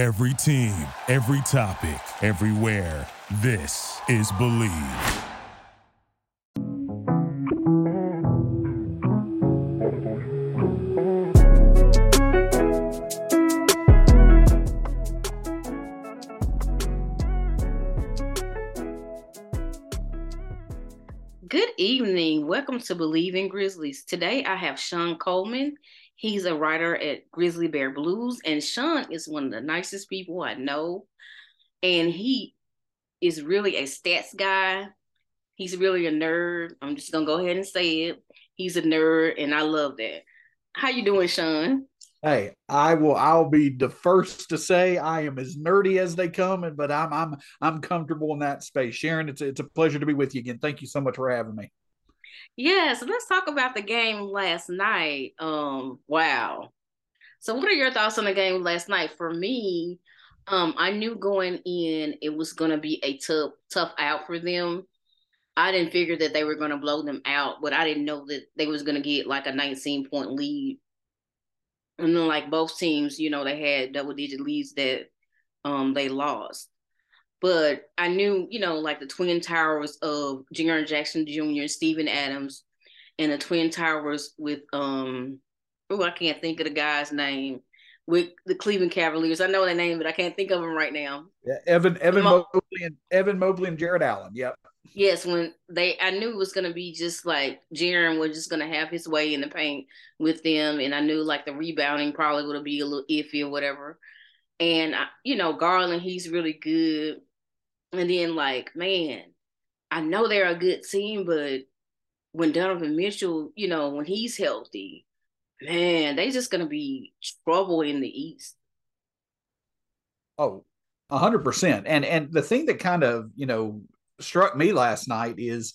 Every team, every topic, everywhere. This is Believe. Good evening. Welcome to Believe in Grizzlies. Today I have Sean Coleman. He's a writer at Grizzly Bear Blues, and Sean is one of the nicest people I know. And he is really a stats guy. He's really a nerd. I'm just gonna go ahead and say it. He's a nerd, and I love that. How you doing, Sean? Hey, I will. I'll be the first to say I am as nerdy as they come, and but I'm I'm I'm comfortable in that space. Sharon, it's it's a pleasure to be with you again. Thank you so much for having me. Yeah, so let's talk about the game last night. Um, wow. So what are your thoughts on the game last night? For me, um, I knew going in it was gonna be a tough, tough out for them. I didn't figure that they were gonna blow them out, but I didn't know that they was gonna get like a 19 point lead. And then like both teams, you know, they had double digit leads that um they lost. But I knew, you know, like the twin towers of Jaren Jackson Jr., and Steven Adams, and the twin towers with um oh, I can't think of the guy's name with the Cleveland Cavaliers. I know their name, but I can't think of them right now. Yeah, Evan Evan Mo- Mobley and Evan Mobley and Jarrett Allen. Yep. Yes, when they I knew it was gonna be just like Jaren was just gonna have his way in the paint with them, and I knew like the rebounding probably would be a little iffy or whatever. And you know Garland, he's really good. And then like man, I know they're a good team, but when Donovan Mitchell, you know, when he's healthy, man, they just gonna be trouble in the East. Oh, a hundred percent. And and the thing that kind of you know struck me last night is,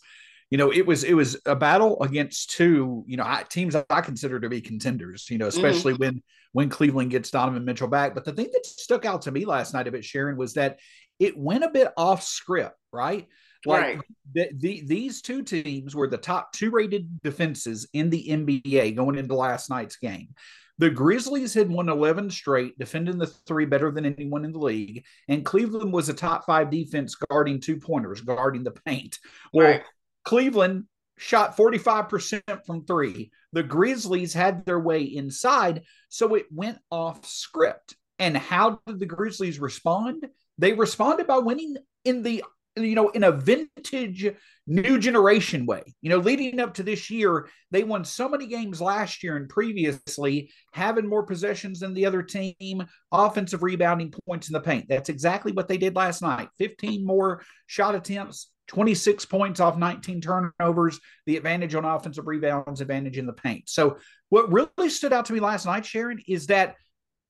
you know, it was it was a battle against two you know teams I consider to be contenders. You know, especially mm-hmm. when when Cleveland gets Donovan Mitchell back. But the thing that stuck out to me last night of it, Sharon, was that it went a bit off script, right? Like right. the, the, these two teams were the top two rated defenses in the NBA going into last night's game. The Grizzlies had won 11 straight, defending the three better than anyone in the league. And Cleveland was a top five defense guarding two pointers, guarding the paint. Well, right. Cleveland shot 45% from three. The Grizzlies had their way inside, so it went off script. And how did the Grizzlies respond? They responded by winning in the you know, in a vintage new generation way. You know, leading up to this year, they won so many games last year and previously, having more possessions than the other team, offensive rebounding points in the paint. That's exactly what they did last night 15 more shot attempts, 26 points off 19 turnovers, the advantage on offensive rebounds, advantage in the paint. So, what really stood out to me last night, Sharon, is that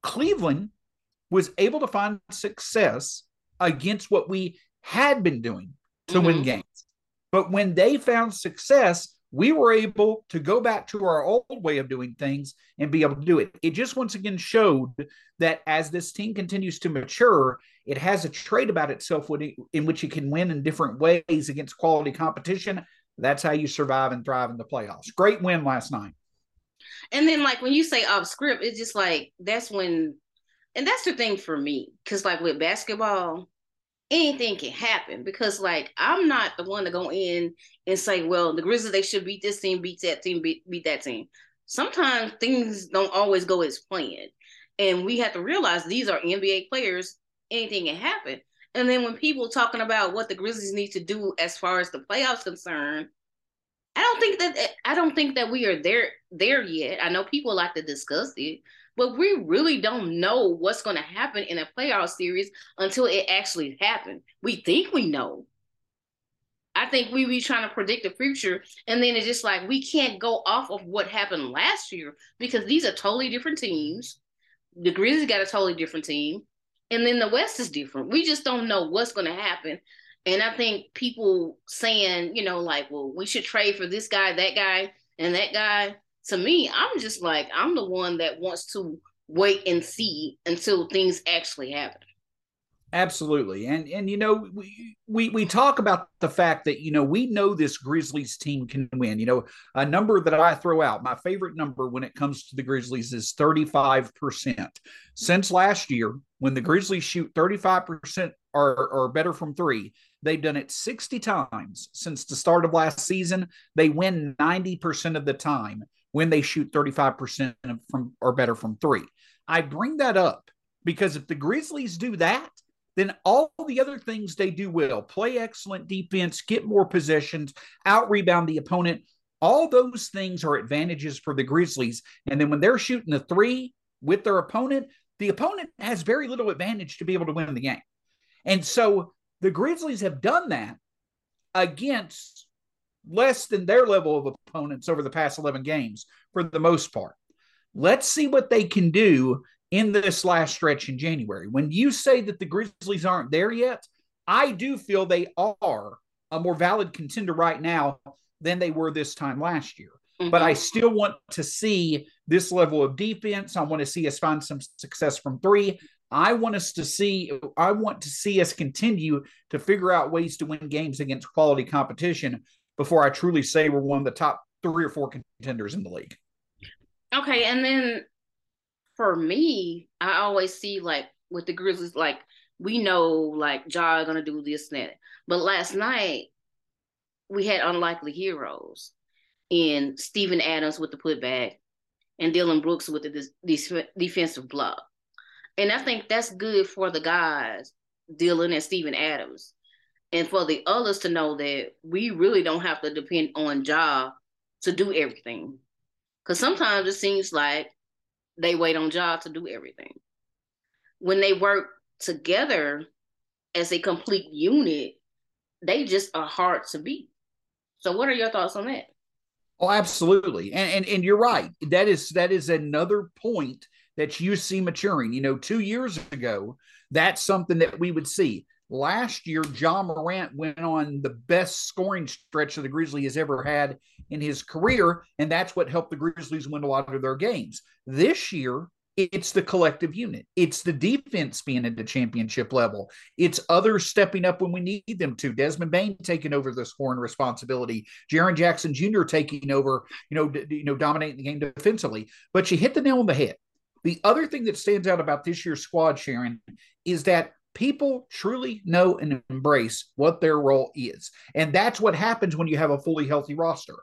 Cleveland was able to find success against what we had been doing to mm-hmm. win games. But when they found success, we were able to go back to our old way of doing things and be able to do it. It just once again showed that as this team continues to mature, it has a trait about itself in which it can win in different ways against quality competition. That's how you survive and thrive in the playoffs. Great win last night. And then, like when you say off script, it's just like that's when, and that's the thing for me, because like with basketball, anything can happen because like I'm not the one to go in and say, well, the Grizzlies they should beat this team, beat that team, beat, beat that team. Sometimes things don't always go as planned. And we have to realize these are NBA players, anything can happen. And then when people talking about what the Grizzlies need to do as far as the playoffs concerned, I don't think that I don't think that we are there there yet. I know people like to discuss it, but we really don't know what's going to happen in a playoff series until it actually happens. We think we know. I think we be trying to predict the future, and then it's just like we can't go off of what happened last year because these are totally different teams. The Grizzlies got a totally different team, and then the West is different. We just don't know what's going to happen. And I think people saying, you know, like, well, we should trade for this guy, that guy, and that guy to me, I'm just like, I'm the one that wants to wait and see until things actually happen. Absolutely. And and you know, we, we we talk about the fact that you know, we know this Grizzlies team can win. You know, a number that I throw out, my favorite number when it comes to the Grizzlies is 35%. Since last year, when the Grizzlies shoot 35% or, or better from 3, they've done it 60 times since the start of last season. They win 90% of the time when they shoot 35% from or better from 3. I bring that up because if the Grizzlies do that, then all the other things they do well play excellent defense, get more possessions, out rebound the opponent. All those things are advantages for the Grizzlies. And then when they're shooting the three with their opponent, the opponent has very little advantage to be able to win the game. And so the Grizzlies have done that against less than their level of opponents over the past 11 games for the most part. Let's see what they can do in this last stretch in January. When you say that the Grizzlies aren't there yet, I do feel they are a more valid contender right now than they were this time last year. Mm-hmm. But I still want to see this level of defense. I want to see us find some success from three. I want us to see I want to see us continue to figure out ways to win games against quality competition before I truly say we're one of the top three or four contenders in the league. Okay, and then for me, I always see like with the Grizzlies, like we know like Ja gonna do this and that. But last night we had unlikely heroes in Steven Adams with the putback and Dillon Brooks with the defensive block. And I think that's good for the guys, Dillon and Steven Adams. And for the others to know that we really don't have to depend on Ja to do everything. Because sometimes it seems like they wait on Ja to do everything. When they work together as a complete unit, they just are hard to beat. So what are your thoughts on that? Oh, absolutely. And and and you're right. That is that is another point that you see maturing. You know, two years ago, that's something that we would see. Last year, Ja Morant went on the best scoring stretch that the Grizzlies has ever had in his career, and that's what helped the Grizzlies win a lot of their games. This year, it's the collective unit. It's the defense being at the championship level. It's others stepping up when we need them to. Desmond Bane taking over the scoring responsibility. Jaren Jackson Jr. taking over, you know, d- you know, dominating the game defensively. But you hit the nail on the head. The other thing that stands out about this year's squad, Sharon, is that people truly know and embrace what their role is. And that's what happens when you have a fully healthy roster.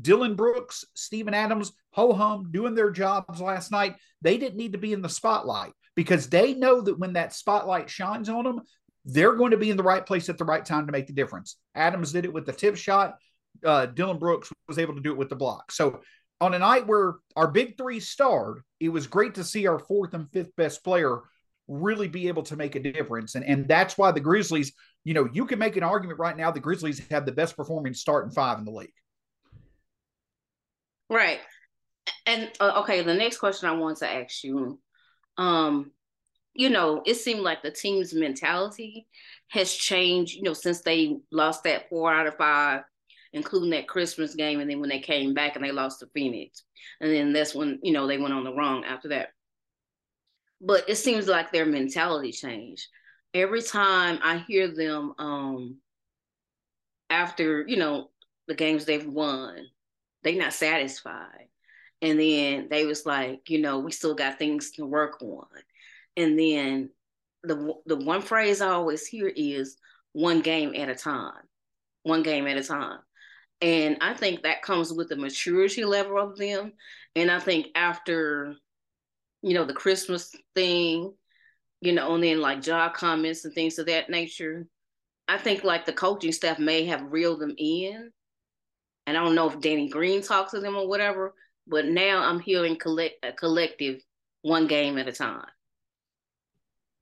Dillon Brooks, Steven Adams, ho hum doing their jobs last night. They didn't need to be in the spotlight because they know that when that spotlight shines on them, they're going to be in the right place at the right time to make the difference. Adams did it with the tip shot. Uh, Dillon Brooks was able to do it with the block. So on a night where our big three starred, it was great to see our fourth and fifth best player really be able to make a difference. And, and that's why the Grizzlies, you know, you can make an argument right now the Grizzlies have the best performing starting five in the league. Right. And uh, okay, the next question I want to ask you, um, you know, it seemed like the team's mentality has changed, you know, since they lost that four out of five, including that Christmas game, and then when they came back and they lost to Phoenix, and then that's when you know they went on the wrong after that but it seems like their mentality changed. Every time I hear them um after, you know, the games they've won, they're not satisfied. And then they was like, you know, we still got things to work on. And then the the one phrase I always hear is one game at a time. One game at a time. And I think that comes with the maturity level of them. And I think after you know, the Christmas thing, you know, and then like job comments and things of that nature. I think like the coaching staff may have reeled them in. And I don't know if Danny Green talks to them or whatever, but now I'm hearing collect a collective one game at a time.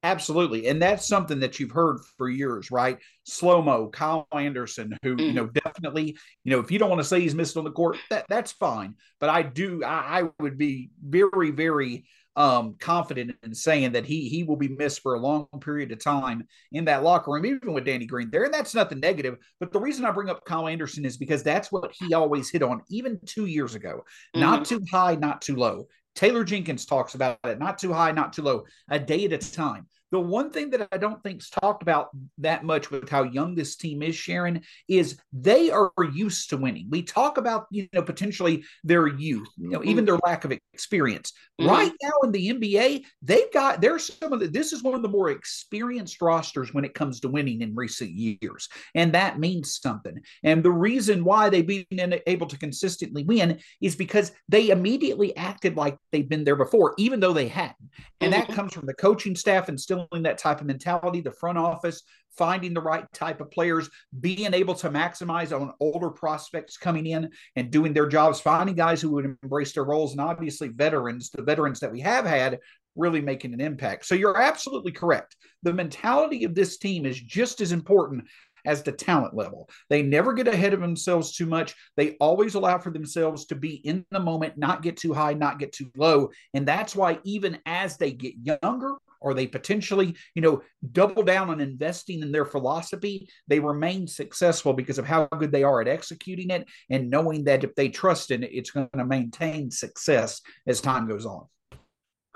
Absolutely. And that's something that you've heard for years, right? Slow mo, Kyle Anderson, who, mm-hmm. you know, definitely, you know, if you don't want to say he's missed on the court, that that's fine. But I do, I, I would be very, very um, confident in saying that he he will be missed for a long period of time in that locker room, even with Danny Green there. And that's nothing negative. But the reason I bring up Kyle Anderson is because that's what he always hit on, even two years ago. Mm-hmm. Not too high, not too low. Taylor Jenkins talks about it, not too high, not too low, a day at a time. The one thing that I don't think's talked about that much with how young this team is, Sharon, is they are used to winning. We talk about, you know, potentially their youth, you know, even their lack of experience. Mm-hmm. Right now in the NBA, they've got there's some of the this is one of the more experienced rosters when it comes to winning in recent years. And that means something. And the reason why they've been able to consistently win is because they immediately acted like they've been there before, even though they hadn't. And that mm-hmm. comes from the coaching staff instilling that type of mentality, the front office finding the right type of players, being able to maximize on older prospects coming in and doing their jobs, finding guys who would embrace their roles, and obviously veterans, the veterans that we have had really making an impact. So you're absolutely correct. The mentality of this team is just as important as the talent level. They never get ahead of themselves too much. They always allow for themselves to be in the moment, not get too high, not get too low. And that's why even as they get younger, or they potentially, you know, double down on investing in their philosophy, they remain successful because of how good they are at executing it and knowing that if they trust in it, it's going to maintain success as time goes on.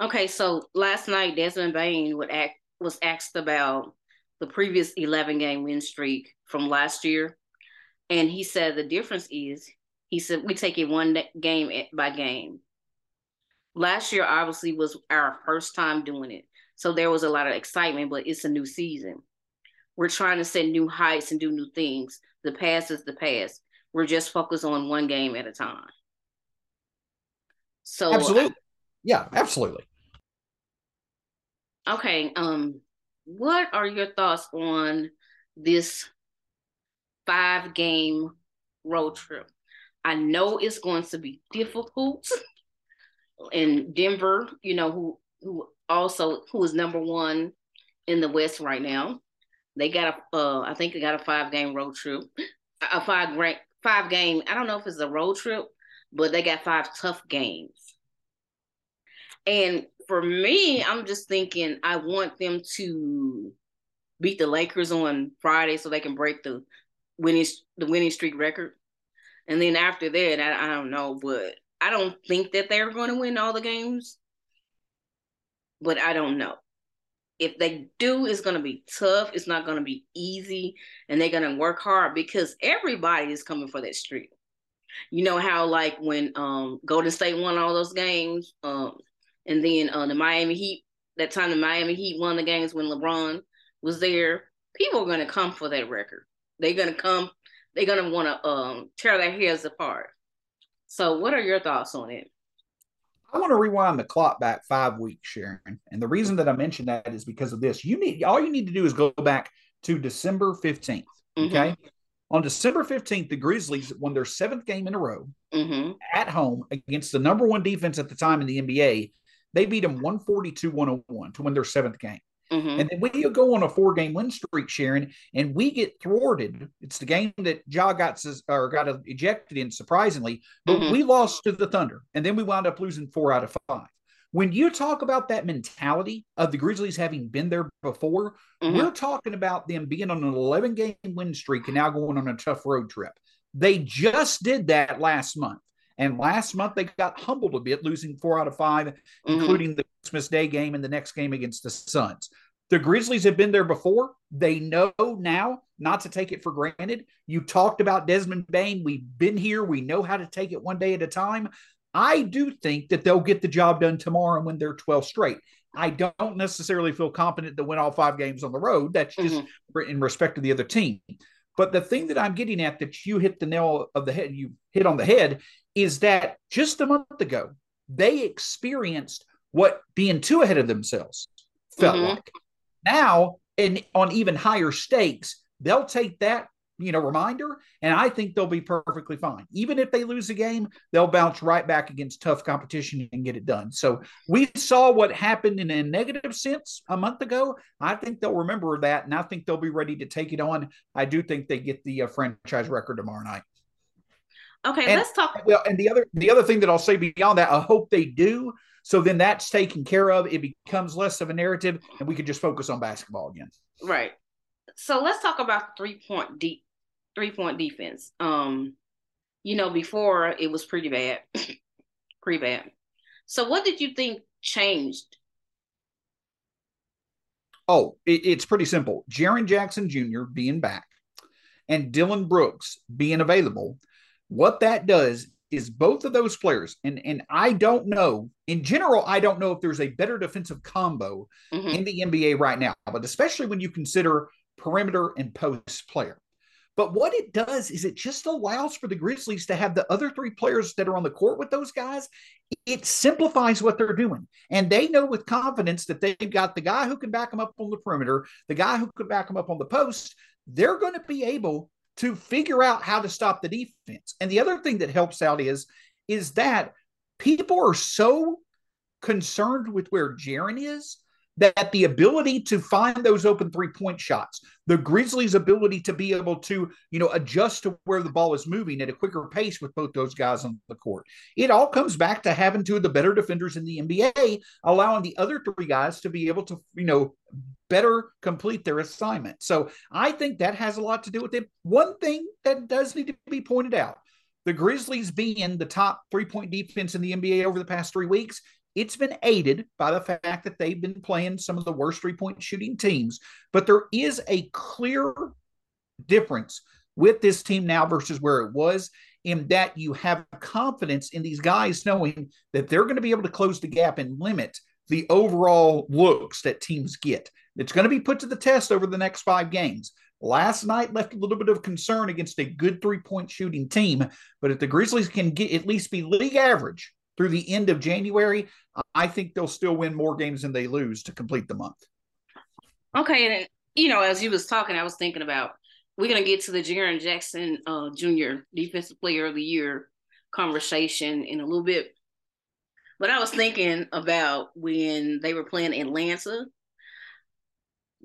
Okay, so last night Desmond Bane would act was asked about the previous 11 game win streak from last year. And he said the difference is, he said, we take it one game eh, by game. Last year, obviously, was our first time doing it. So there was a lot of excitement, but it's a new season. We're trying to set new heights and do new things. The past is the past. We're just focused on one game at a time. So absolutely, yeah, absolutely. Okay, um, what are your thoughts on this five game road trip? I know it's going to be difficult. In Denver, you know, who who also who is number one in the West right now. They got a uh, I think they got a five game road trip. A five rank five game, I don't know if it's a road trip, but they got five tough games. And for me, I'm just thinking I want them to beat the Lakers on Friday so they can break the winning the winning streak record. And then after that, I, I don't know, but I don't think that they're going to win all the games. But I don't know. If they do, it's going to be tough. It's not going to be easy, and they're going to work hard because everybody is coming for that streak. You know how like when um Golden State won all those games, um, and then uh, the Miami Heat, that time the Miami Heat won the games when LeBron was there. People are going to come for that record. They're going to come. They're going to want to um, tear their heads apart. So, what are your thoughts on it? I want to rewind the clock back five weeks, Sharon. And the reason that I mentioned that is because of this. You need all you need to do is go back to December 15th. Mm-hmm. Okay. On December 15th, the Grizzlies won their seventh game in a row mm-hmm. at home against the number one defense at the time in the NBA, they beat them 142 101 to win their seventh game. Mm-hmm. And then we go on a four game win streak, Sharon, and we get thwarted. It's the game that Ja got or got ejected in, surprisingly, but mm-hmm. we lost to the Thunder, and then we wound up losing four out of five. When you talk about that mentality of the Grizzlies having been there before, mm-hmm. we're talking about them being on an 11 game win streak and now going on a tough road trip. They just did that last month. And last month they got humbled a bit, losing four out of 5 mm-hmm. including the Christmas Day game and the next game against the Suns. The Grizzlies have been there before. They know now not to take it for granted. You talked about Desmond Bane. We've been here. We know how to take it one day at a time. I do think that they'll get the job done tomorrow when they're 12 straight. I don't necessarily feel confident to win all five games on the road. That's just mm-hmm. in respect to the other team. But the thing that I'm getting at that you hit the nail of the head, you hit on the head, is that just a month ago, they experienced what being too ahead of themselves felt mm-hmm. like. Now, and on even higher stakes, they'll take that, you know, reminder, and I think they'll be perfectly fine. Even if they lose a game, they'll bounce right back against tough competition and get it done. So we saw what happened in a negative sense a month ago. I think they'll remember that, and I think they'll be ready to take it on. I do think they get the uh, franchise record tomorrow night. Okay, and, let's talk. Well, and the other the other thing that I'll say beyond that, I hope they do. So then that's taken care of. It becomes less of a narrative, and we can just focus on basketball again. Right. So let's talk about three point deep three point defense. Um, you know, before it was pretty bad, pretty bad. So what did you think changed? Oh, it, it's pretty simple. Jaren Jackson Jr. being back and Dillon Brooks being available. What that does is both of those players, and and I don't know in general, I don't know if there's a better defensive combo mm-hmm. in the NBA right now, but especially when you consider perimeter and post player. But what it does is it just allows for the Grizzlies to have the other three players that are on the court with those guys. It simplifies what they're doing. And they know with confidence that they've got the guy who can back them up on the perimeter, the guy who can back them up on the post. They're going to be able to figure out how to stop the defense. And the other thing that helps out is is that people are so concerned with where Jaren is that the ability to find those open three point shots, the Grizzlies' ability to be able to, you know, adjust to where the ball is moving at a quicker pace with both those guys on the court. It all comes back to having two of the better defenders in the NBA, allowing the other three guys to be able to, you know, better complete their assignment. So I think that has a lot to do with it. One thing that does need to be pointed out the Grizzlies being the top three point defense in the NBA over the past three weeks it's been aided by the fact that they've been playing some of the worst three point shooting teams, but there is a clear difference with this team now versus where it was in that you have confidence in these guys knowing that they're going to be able to close the gap and limit the overall looks that teams get. It's going to be put to the test over the next five games. Last night left a little bit of concern against a good three point shooting team, but if the Grizzlies can get at least be league average through the end of January, I think they'll still win more games than they lose to complete the month. Okay, and you know, as you was talking, I was thinking about we're gonna get to the Jaren Jackson uh, Jr. Defensive Player of the Year conversation in a little bit, but I was thinking about when they were playing Atlanta.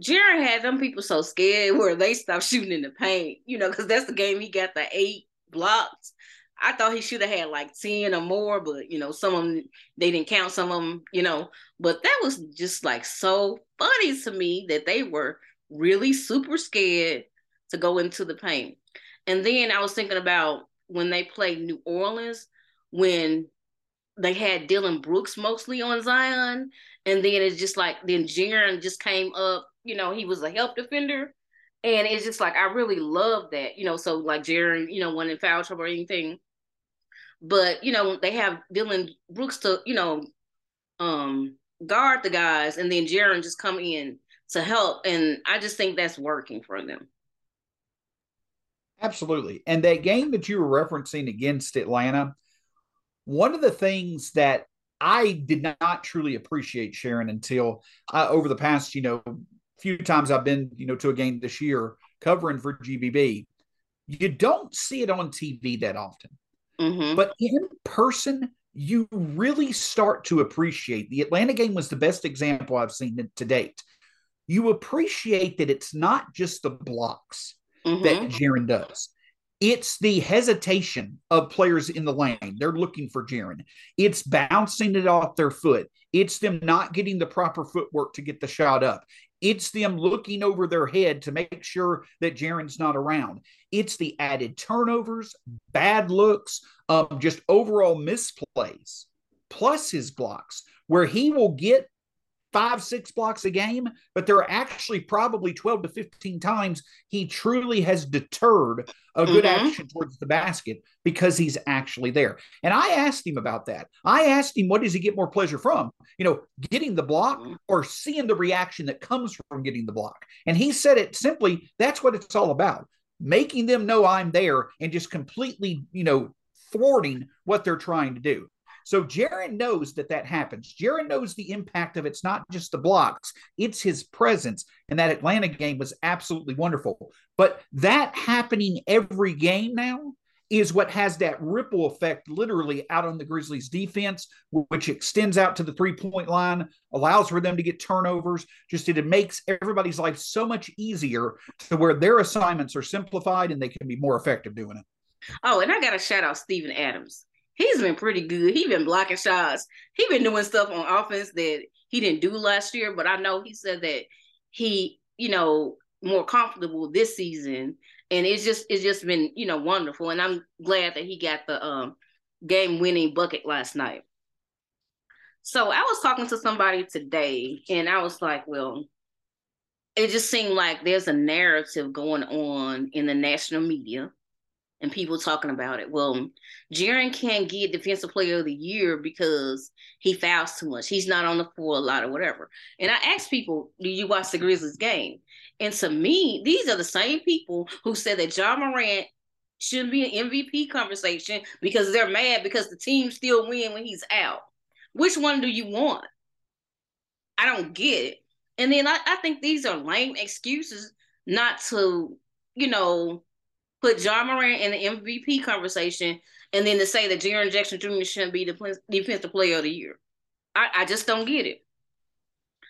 Jaren had them people so scared where they stopped shooting in the paint, you know, because that's the game he got the eight blocks I thought he should have had like 10 or more, but you know, some of them they didn't count some of them, you know. But that was just like so funny to me that they were really super scared to go into the paint. And then I was thinking about when they played New Orleans, when they had Dillon Brooks mostly on Zion, and then it's just like then Jaren just came up, you know, he was a help defender. And it's just like I really love that, you know. So like Jaren, you know, when in foul trouble or anything, but you know, they have Dillon Brooks to, you know, um, guard the guys, and then Jaren just come in to help. And I just think that's working for them. Absolutely. And that game that you were referencing against Atlanta, one of the things that I did not truly appreciate Sharon until uh, over the past, you know, few times I've been, you know, to a game this year covering for GBB. You don't see it on TV that often. Mm-hmm. But in person, you really start to appreciate the Atlanta game was the best example I've seen to date. You appreciate that it's not just the blocks mm-hmm. that Jaren does. It's the hesitation of players in the lane. They're looking for Jaren. It's bouncing it off their foot. It's them not getting the proper footwork to get the shot up. It's them looking over their head to make sure that Jaren's not around. It's the added turnovers, bad looks, um, just overall misplays, plus his blocks, where he will get five, six blocks a game, but there are actually probably 12 to 15 times he truly has deterred a good mm-hmm. action towards the basket because he's actually there. And I asked him about that. I asked him, what does he get more pleasure from? You know, getting the block mm-hmm. or seeing the reaction that comes from getting the block? And he said it simply that's what it's all about making them know I'm there and just completely, you know, thwarting what they're trying to do. So Jaren knows that that happens. Jaren knows the impact of it's not just the blocks, it's his presence. And that Atlanta game was absolutely wonderful. But that happening every game now is what has that ripple effect literally out on the Grizzlies defense, which extends out to the three point line, allows for them to get turnovers. Just it makes everybody's life so much easier to where their assignments are simplified and they can be more effective doing it. Oh, and I got to shout out Steven Adams he's been pretty good. He's been blocking shots. He's been doing stuff on offense that he didn't do last year. But I know he said that he, you know, more comfortable this season, and it's just it's just been you know wonderful. And I'm glad that he got the um, game winning bucket last night. So I was talking to somebody today, and I was like, well. it just seemed like there's a narrative going on in the national media and people talking about it. Well, Jaren can't get defensive player of the year because he fouls too much. He's not on the floor a lot or whatever. And I asked people, do you watch the Grizzlies game? And to me, these are the same people who said that Ja Morant shouldn't be an MVP conversation because they're mad because the team still win when he's out. Which one do you want? I don't get it. And then I, I think these are lame excuses not to, you know, put Ja Morant in the MVP conversation and then to say that Jaren Jackson Jr. shouldn't be the defensive player of the year. I, I just don't get it.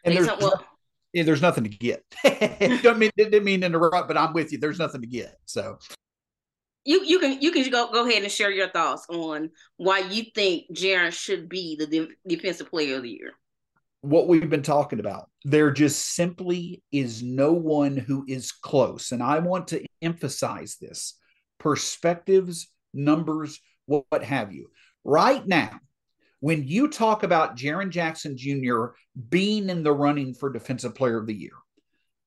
And there's, well, yeah, there's nothing to get. don't mean didn't mean to interrupt, but I'm with you. There's nothing to get. So you you can you can go go ahead and share your thoughts on why you think Jaren should be the de- defensive player of the year what we've been talking about. There just simply is no one who is close. And I want to emphasize this perspectives, numbers, what, have you. Right now, when you talk about Jaren Jackson Jr. being in the running for Defensive Player of the Year,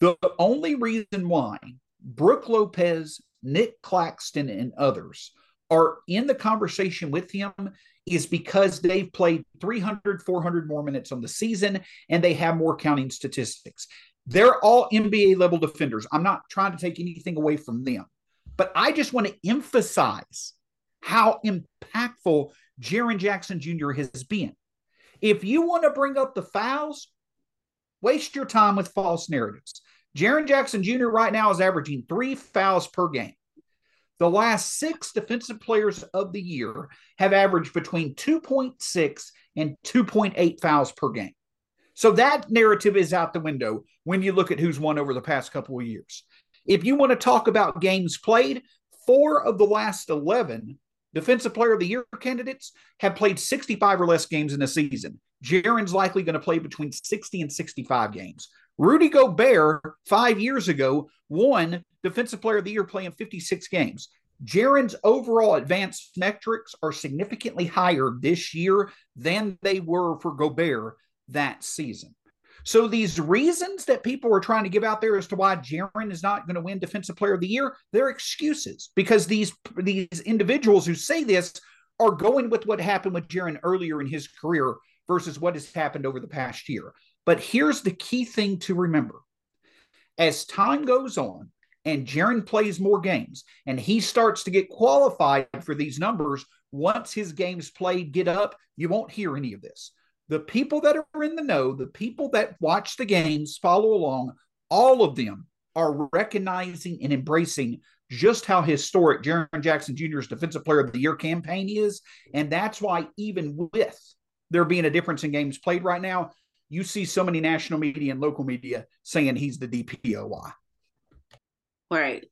the only reason why Brook Lopez, Nic Claxton, and others are in the conversation with him is because they've played 300, 400 more minutes on the season and they have more counting statistics. They're all NBA level defenders. I'm not trying to take anything away from them, but I just want to emphasize how impactful Jaren Jackson Jr. has been. If you want to bring up the fouls, waste your time with false narratives. Jaren Jackson Jr. right now is averaging three fouls per game. The last six defensive players of the year have averaged between 2.6 and 2.8 fouls per game. So that narrative is out the window when you look at who's won over the past couple of years. If you want to talk about games played, four of the last 11 defensive player of the year candidates have played 65 or less games in a season. Jaren's likely going to play between 60 and 65 games. Rudy Gobert, five years ago, won Defensive Player of the Year playing 56 games. Jaren's overall advanced metrics are significantly higher this year than they were for Gobert that season. So these reasons that people are trying to give out there as to why Jaren is not going to win Defensive Player of the Year, they're excuses because these these individuals who say this are going with what happened with Jaren earlier in his career versus what has happened over the past year. But here's the key thing to remember. As time goes on, and Jaren plays more games and he starts to get qualified for these numbers, once his games played get up, you won't hear any of this. The people that are in the know, the people that watch the games, follow along, all of them are recognizing and embracing just how historic Jaren Jackson Jr.'s Defensive Player of the Year campaign is. And that's why, even with there being a difference in games played right now, you see so many national media and local media saying he's the DPOY. Right.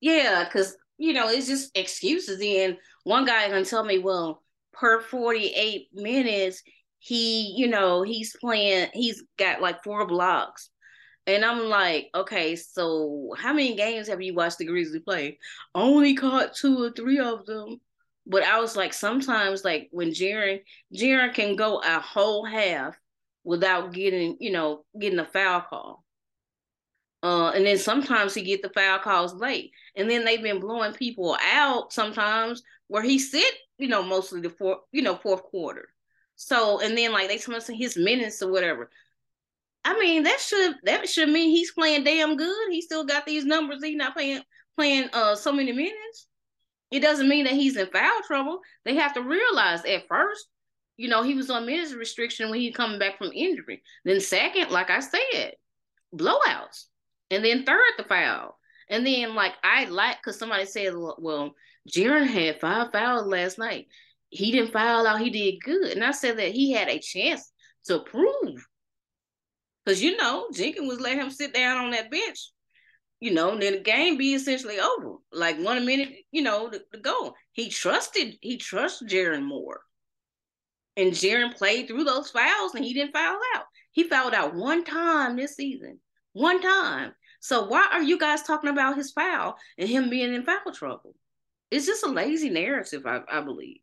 Yeah, because you know it's just excuses. And one guy gonna tell me, well, per forty eight minutes, he, you know, he's playing. He's got like four blocks. And I'm like, okay, so how many games have you watched the Grizzlies play? Only caught two or three of them. But I was like, sometimes like when Jaren Jaren can go a whole half without getting, you know, getting a foul call. Uh, and then sometimes he get the foul calls late, and then they've been blowing people out sometimes where he sit, you know, mostly the fourth, you know, fourth quarter. So, and then like they us his minutes or whatever. I mean, that should that should mean he's playing damn good. He still got these numbers. He's not playing playing uh so many minutes. It doesn't mean that he's in foul trouble. They have to realize at first, you know, he was on minutes restriction when he coming back from injury. Then second, like I said, blowouts and then third the foul. And then like I like because somebody said, well, Jaren had five fouls last night. He didn't foul out. He did good, and I said that he had a chance to prove. Because you know Jenkins was letting him sit down on that bench, you know, and then the game be essentially over, like one minute, you know, to, to go. He trusted he trusts Jaren more, and Jaren played through those fouls, and he didn't foul out. He fouled out one time this season, one time, so why are you guys talking about his foul and him being in foul trouble? It's just a lazy narrative, I, I believe.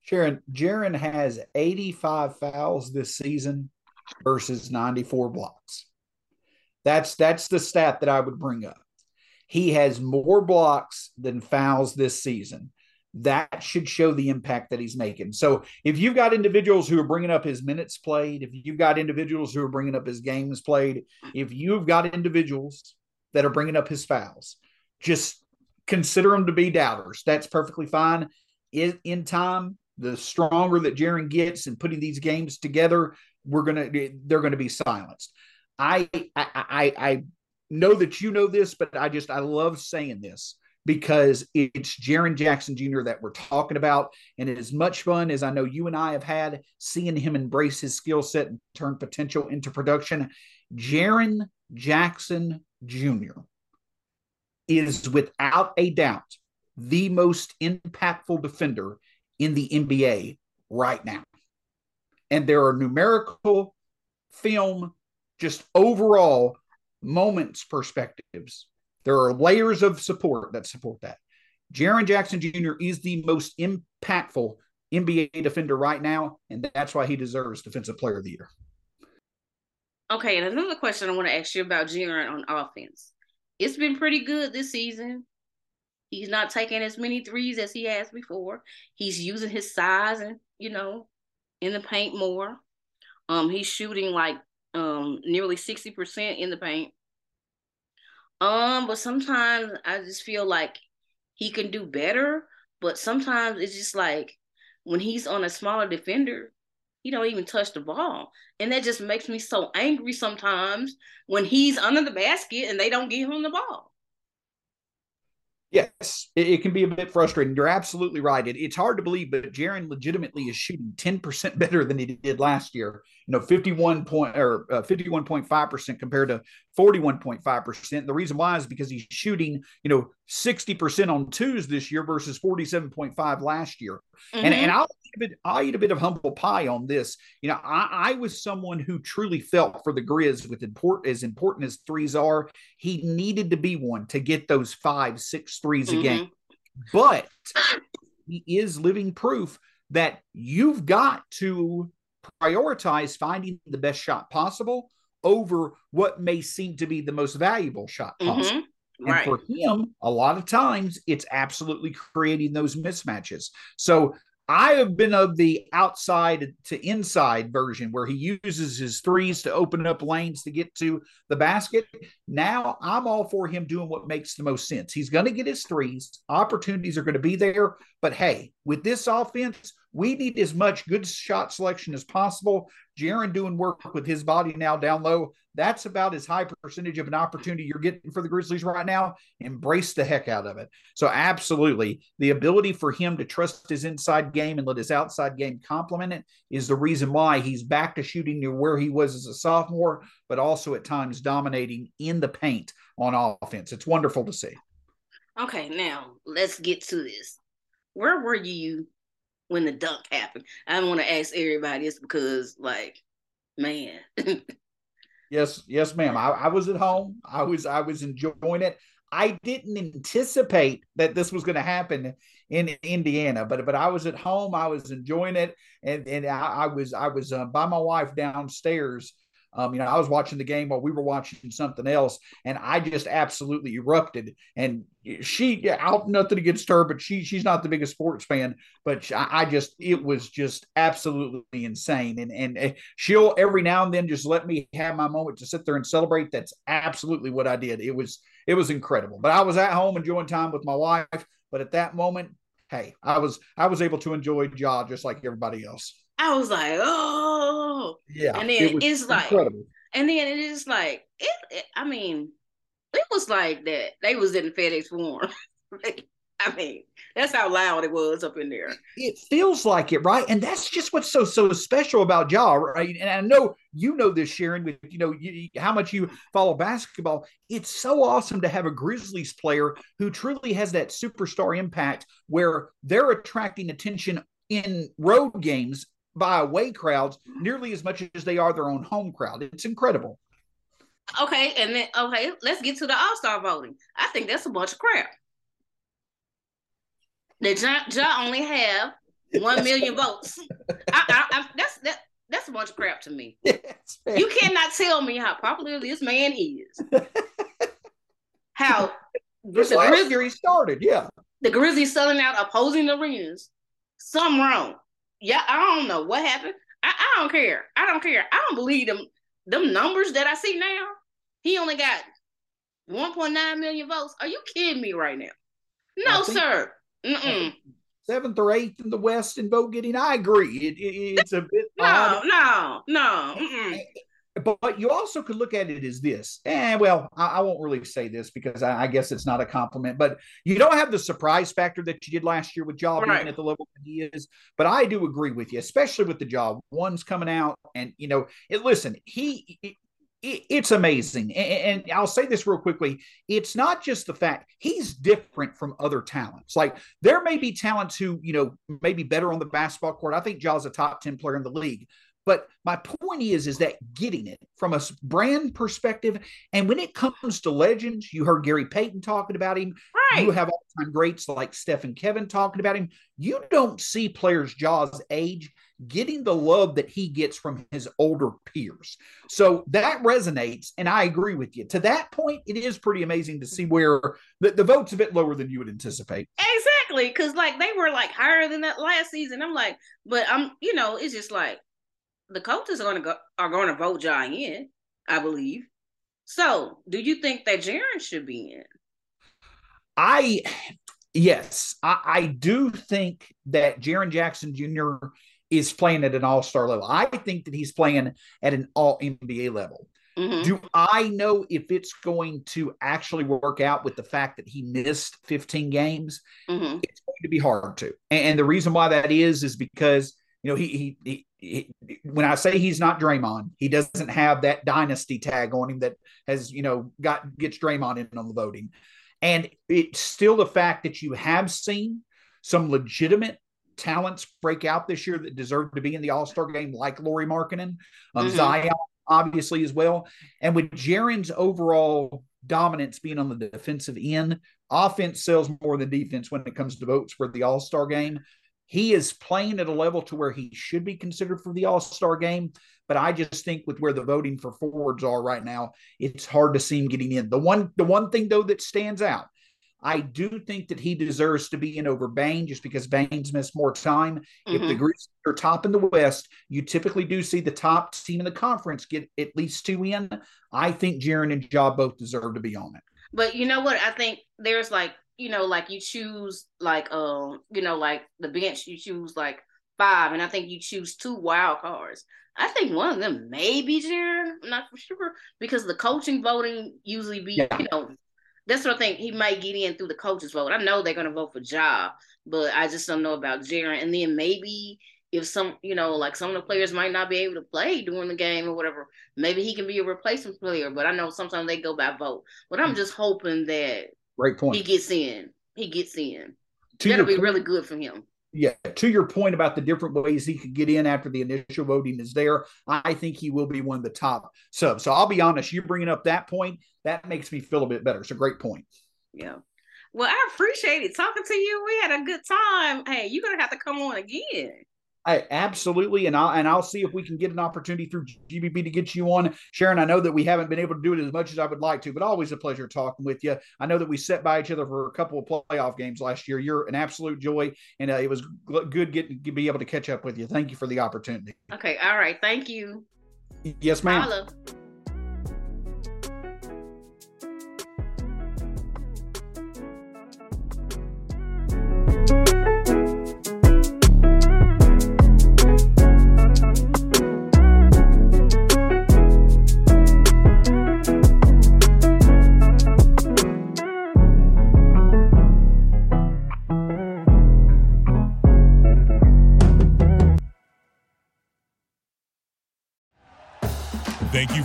Sharon, Jaren has 85 fouls this season versus 94 blocks. That's that's the stat that I would bring up. He has more blocks than fouls this season. That should show the impact that he's making. So if you've got individuals who are bringing up his minutes played, if you've got individuals who are bringing up his games played, if you've got individuals that are bringing up his fouls, just consider them to be doubters. That's perfectly fine. In, in time, the stronger that Jaren gets in putting these games together, we're gonna they're gonna be silenced. I I I, I know that you know this, but I just I love saying this because it's Jaren Jackson Jr. that we're talking about. And is much fun as I know you and I have had seeing him embrace his skill set and turn potential into production. Jaren Jackson Jr. is without a doubt the most impactful defender in the NBA right now. And there are numerical, film, just overall moments perspectives. There are layers of support that support that. Jaren Jackson Jr. is the most impactful NBA defender right now, and that's why he deserves Defensive Player of the Year. Okay, and another question I want to ask you about Jaren on offense. It's been pretty good this season. He's not taking as many threes as he has before. He's using his size and you know in the paint more. Um, he's shooting like um nearly 60% in the paint. Um, but sometimes I just feel like he can do better, but sometimes it's just like when he's on a smaller defender, he don't even touch the ball. And that just makes me so angry sometimes when he's under the basket and they don't give him the ball. Yes, it, it, can be a bit frustrating. You're absolutely right. It, it's hard to believe, but Jaren legitimately is shooting 10% better than he did last year. You know, 51 point or uh, 51.5% compared to 41.5%. The reason why is because he's shooting, you know, 60% on twos this year versus 47.5 last year. Mm-hmm. And and I'll bit, I eat a bit of humble pie on this. You know, I, I was someone who truly felt for the Grizz with important as important as threes are, he needed to be one to get those five, six threes mm-hmm. a game. But he is living proof that you've got to prioritize finding the best shot possible over what may seem to be the most valuable shot mm-hmm. possible. Mm-hmm. And right. for him, a lot of times it's absolutely creating those mismatches. So I have been of the outside to inside version where he uses his threes to open up lanes to get to the basket. Now I'm all for him doing what makes the most sense. He's going to get his threes, opportunities are going to be there. But hey, with this offense, we need as much good shot selection as possible. Jaren doing work with his body now down low. That's about as high percentage of an opportunity you're getting for the Grizzlies right now. Embrace the heck out of it. So, absolutely, the ability for him to trust his inside game and let his outside game complement it is the reason why he's back to shooting near where he was as a sophomore, but also at times dominating in the paint on offense. It's wonderful to see. Okay, now let's get to this. Where were you when the dunk happened. I don't want to ask everybody this because, like, man. yes, yes, ma'am. I, I was at home. I was I was enjoying it. I didn't anticipate that this was going to happen in Indiana, but but I was at home. I was enjoying it, and and I, I was I was uh, by my wife downstairs um, you know, I was watching the game while we were watching something else, and I just absolutely erupted. And she, out nothing against her, but she she's not the biggest sports fan, but I just it was just absolutely insane. And and eh, she'll every now and then just let me have my moment to sit there and celebrate. That's absolutely what I did. It was it was incredible. But I was at home enjoying time with my wife. But at that moment, hey, I was I was able to enjoy Ja just like everybody else. I was like, oh, yeah. And then it it's like, and then it is like, it, it, I mean, it was like that. They was in FedEx Forum. I mean, that's how loud it was up in there. It feels like it, right? And that's just what's so so special about Ja, right? And I know you know this, Sharon, with you know you, how much you follow basketball. It's so awesome to have a Grizzlies player who truly has that superstar impact, where they're attracting attention in road games by away crowds mm-hmm. nearly as much as they are their own home crowd. It's incredible. Okay, and then okay, let's get to the All Star voting. I think that's a bunch of crap. Ja, ja only have one million votes. I, I, I, that's that that's a bunch of crap to me. you cannot tell me how popular this man is. how this the last year he started, yeah. The Grizzlies selling out opposing arenas. Something wrong. Yeah, I don't know what happened. I, I don't care. I don't care. I don't believe them them numbers that I see now. He only got 1.9 million votes. Are you kidding me right now? No, sir. Mm-mm. Seventh or eighth in the West in vote getting. I agree. It, it, it's a bit no, odd. no, no. Mm-mm. But, but you also could look at it as this. And eh, well, I, I, won't really say this because I, I, guess it's not a compliment. But you don't have the surprise factor that you did last year with Ja right. being at the level that he is. But I do agree with you, especially with the Ja. One's coming out, and you know, it, listen, he it's amazing. And, I'll say this real quickly. It's not just the fact he's different from other talents. Like there may be talents who, you know, maybe better on the basketball court. I think Ja's a top 10 player in the league. But my point is, is that getting it from a brand perspective, and when it comes to legends, you heard Gary Payton talking about him. Right. You have all-time greats like Stephen Kevin talking about him. You don't see players Ja's age getting the love that he gets from his older peers. So that resonates, and I agree with you. To that point, it is pretty amazing to see where the, the vote's a bit lower than you would anticipate. Exactly, because like they were like higher than that last season. I'm like, but I'm, you know, it's just like the coaches are gonna go are gonna vote Ja in, I believe. So, do you think that Jaren should be in? I yes, I, I do think that Jaren Jackson Jr is playing at an all star level. I think that he's playing at an all NBA level. Mm-hmm. Do I know if it's going to actually work out with the fact that he missed 15 games? Mm-hmm. It's going to be hard to. And, and, the reason why that is is because you know he, he, he he when I say he's not Draymond, he doesn't have that dynasty tag on him that has you know got gets Draymond in on the voting. And it's still the fact that you have seen some legitimate talents break out this year that deserve to be in the All Star game, like Lauri Markkanen, um, mm-hmm. Zion, obviously as well. And with Jaren's overall dominance being on the defensive end, offense sells more than defense when it comes to votes for the All Star game. He is playing at a level to where he should be considered for the All Star game. But I just think with where the voting for forwards are right now, it's hard to see him getting in. The one, the one thing though that stands out I do think that he deserves to be in over Bane just because Bane's missed more time. Mm-hmm. If the. Grizzlies are top in the West, you typically do see the top team in the conference get at least two in. I think Jaren and Ja both deserve to be on it. But you know what? I think there's like, you know, like you choose like um, you know, like the bench, you choose like five, and I think you choose two wild cards. I think one of them may be Jaren. I'm not for sure because the coaching voting usually be, yeah. you know, that's what I think he might get in through the coaches vote. I know they're gonna vote for Ja, but I just don't know about Jaren. And then maybe if some, you know, like some of the players might not be able to play during the game or whatever, maybe he can be a replacement player. But I know sometimes they go by vote. But I'm just hoping that Great point. he gets in. He gets in. To That'll be point, really good for him yeah, to your point about the different ways he could get in after the initial voting is there, I think he will be one of the top subs. So I'll be honest, you bringing up that point, that makes me feel a bit better. It's a great point. Yeah. Well, I appreciate it talking to you. We had a good time. Hey, you're gonna have to come on again. I absolutely, and I'll and I'll see if we can get an opportunity through GBB to get you on, Sharon. I know that we haven't been able to do it as much as I would like to, but always a pleasure talking with you. I know that we sat by each other for a couple of playoff games last year. You're an absolute joy, and uh, it was good getting to be able to catch up with you. Thank you for the opportunity. Okay, all right, thank you. Yes, ma'am. Hello.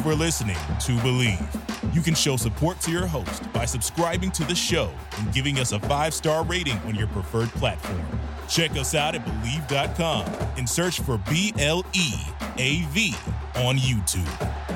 For listening to Bleav. You can show support to your host by subscribing to the show and giving us a five star rating on your preferred platform. Check us out at Bleav.com and search for B L E A V on YouTube.